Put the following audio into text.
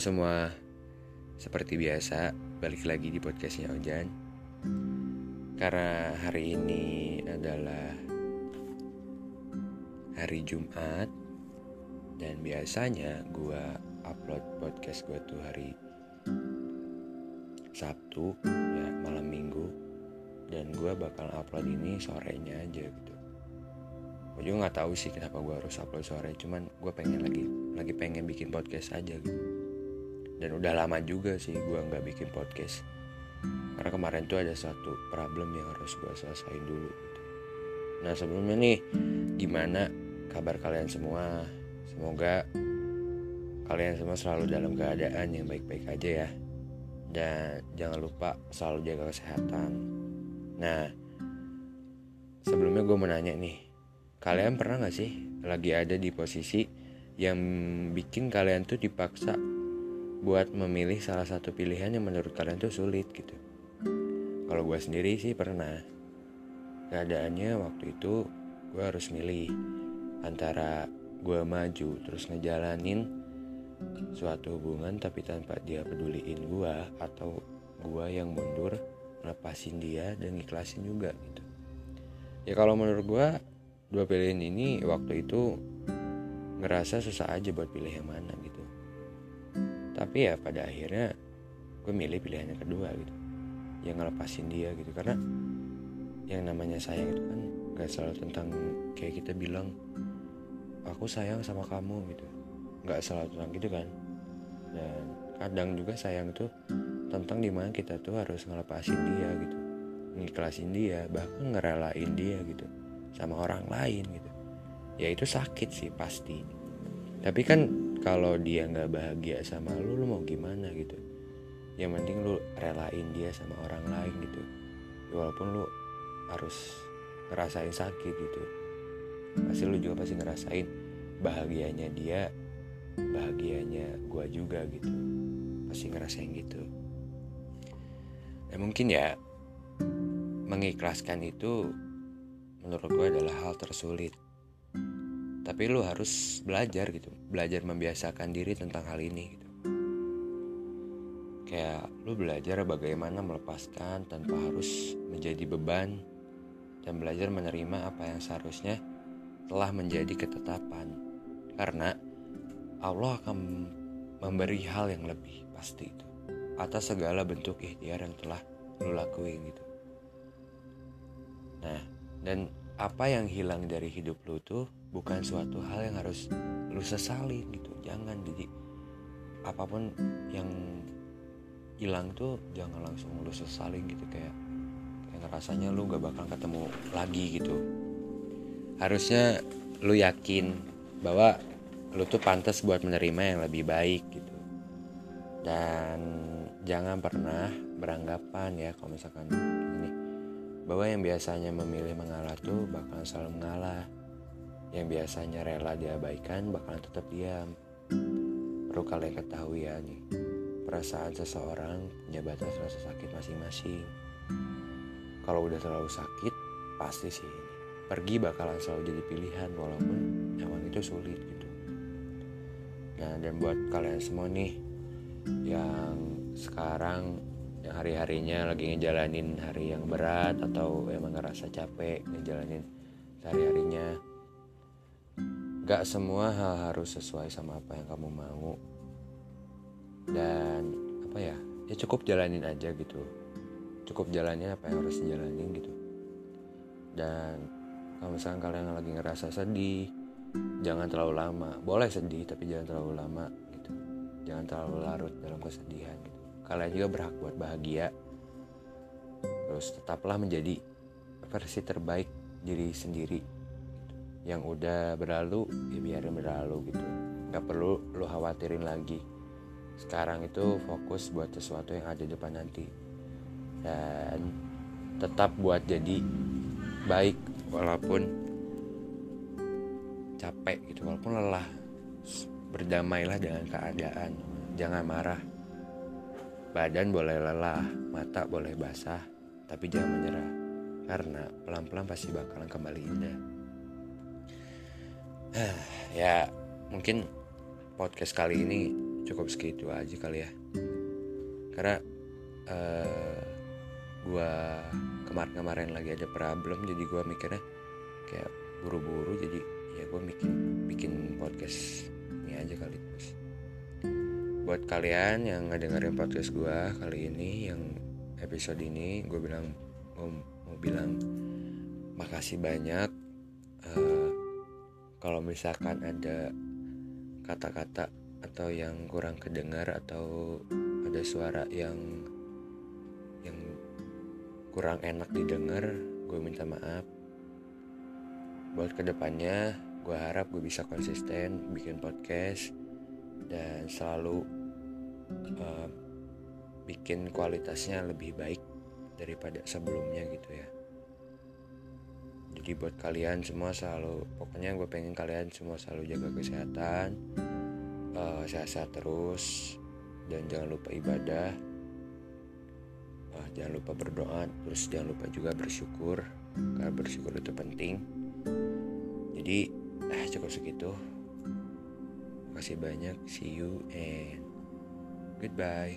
semua, seperti biasa balik lagi di podcastnya Ojan. Karena hari ini adalah hari Jumat Dan biasanya gue upload podcast gue tuh hari Sabtu ya malam minggu. Dan gue bakal upload ini sorenya aja gitu. Gue juga gak tahu sih kenapa gue harus upload sore Cuman gue pengen lagi lagi pengen bikin podcast aja gitu dan udah lama juga sih gue nggak bikin podcast. Karena kemarin tuh ada satu problem yang harus gue selesaiin dulu gitu. nah sebelumnya nih gimana kabar kalian semua? Semoga kalian semua selalu dalam keadaan yang baik-baik aja ya. Dan jangan lupa selalu jaga kesehatan. Nah sebelumnya gue mau nanya nih kalian pernah gak sih lagi ada di posisi yang bikin kalian tuh dipaksa buat memilih salah satu pilihan yang menurut kalian tuh sulit gitu. Kalau gue sendiri sih pernah. Keadaannya waktu itu gue harus milih antara gue maju terus ngejalanin suatu hubungan tapi tanpa dia peduliin gue atau gue yang mundur lepasin dia dan ikhlasin juga gitu. Ya kalau menurut gue dua pilihan ini waktu itu ngerasa susah aja buat pilih yang mana gitu tapi ya pada akhirnya gue milih pilihan yang kedua gitu. Yang ngelepasin dia gitu. Karena yang namanya sayang itu kan gak selalu tentang kayak kita bilang aku sayang sama kamu gitu. Gak selalu tentang gitu kan. Dan kadang juga sayang itu tentang di mana kita tuh harus ngelepasin dia gitu. Ngiklasin dia bahkan ngerelain dia gitu sama orang lain gitu. Ya itu sakit sih pasti. Tapi kan kalau dia nggak bahagia sama lu lu mau gimana gitu? Yang penting lu relain dia sama orang lain gitu. Walaupun lu harus ngerasain sakit gitu. Pasti lu juga pasti ngerasain bahagianya dia bahagianya gua juga gitu. Pasti ngerasain gitu. Ya mungkin ya mengikhlaskan itu menurut gue adalah hal tersulit tapi lu harus belajar gitu. Belajar membiasakan diri tentang hal ini gitu. Kayak lu belajar bagaimana melepaskan tanpa harus menjadi beban dan belajar menerima apa yang seharusnya telah menjadi ketetapan. Karena Allah akan memberi hal yang lebih pasti itu. Atas segala bentuk ikhtiar yang telah lu lakuin gitu. Nah dan apa yang hilang dari hidup lu tuh bukan suatu hal yang harus lu sesali gitu. Jangan jadi apa pun yang hilang tuh jangan langsung lu sesali gitu kayak kayak ngerasanya lu gak bakal ketemu lagi gitu. Harusnya lu yakin bahwa lu tuh pantas buat menerima yang lebih baik gitu. Dan jangan pernah beranggapan ya kalau misalkan bahwa yang biasanya memilih mengalah tuh bakalan selalu mengalah. Yang biasanya rela diabaikan bakalan tetap diam. Perlu kalian ketahui ya nih, perasaan seseorang punya batas rasa sakit masing-masing. Kalau udah terlalu sakit, pasti sih. Pergi bakalan selalu jadi pilihan walaupun emang itu sulit gitu. Nah dan buat kalian semua nih yang sekarang yang hari-harinya lagi ngejalanin hari yang berat atau emang ngerasa capek ngejalanin sehari-harinya. Gak semua hal harus sesuai sama apa yang kamu mau. Dan apa ya ya cukup jalanin aja gitu. Cukup jalanin apa yang harus dijalanin gitu. Dan kalau misalnya kalian lagi ngerasa sedih jangan terlalu lama. Boleh sedih tapi jangan terlalu lama gitu. Jangan terlalu larut dalam kesedihan gitu kalian juga berhak buat bahagia. Terus tetaplah menjadi versi terbaik diri sendiri. Yang udah berlalu ya biarin berlalu gitu. Nggak perlu lo khawatirin lagi. Sekarang itu fokus buat sesuatu yang ada di depan nanti. Dan tetap buat jadi baik walaupun capek gitu. Walaupun lelah berdamailah dengan keadaan. Jangan marah Badan boleh lelah, mata boleh basah, tapi jangan menyerah. Karena pelan-pelan pasti bakalan kembali indah. ya, mungkin podcast kali ini cukup segitu aja kali ya karena uh, gue kemarin-kemarin lagi ada problem jadi gue mikirnya kayak buru-buru jadi ya gue bikin bikin podcast ini aja kali terus buat kalian yang ngedengerin podcast gue kali ini yang episode ini gue bilang mau, mau bilang makasih banyak. Uh, kalau misalkan ada kata-kata atau yang kurang kedengar atau ada suara yang yang kurang enak didengar gue minta maaf. Buat ke depannya gue harap gue bisa konsisten bikin podcast dan selalu uh, bikin kualitasnya lebih baik daripada sebelumnya gitu ya. Jadi buat kalian semua selalu pokoknya gue pengen kalian semua selalu jaga kesehatan uh, sehat-sehat terus dan jangan lupa ibadah uh, jangan lupa berdoa terus jangan lupa juga bersyukur karena bersyukur itu penting. Jadi eh cukup segitu. Makasih banyak. See you and goodbye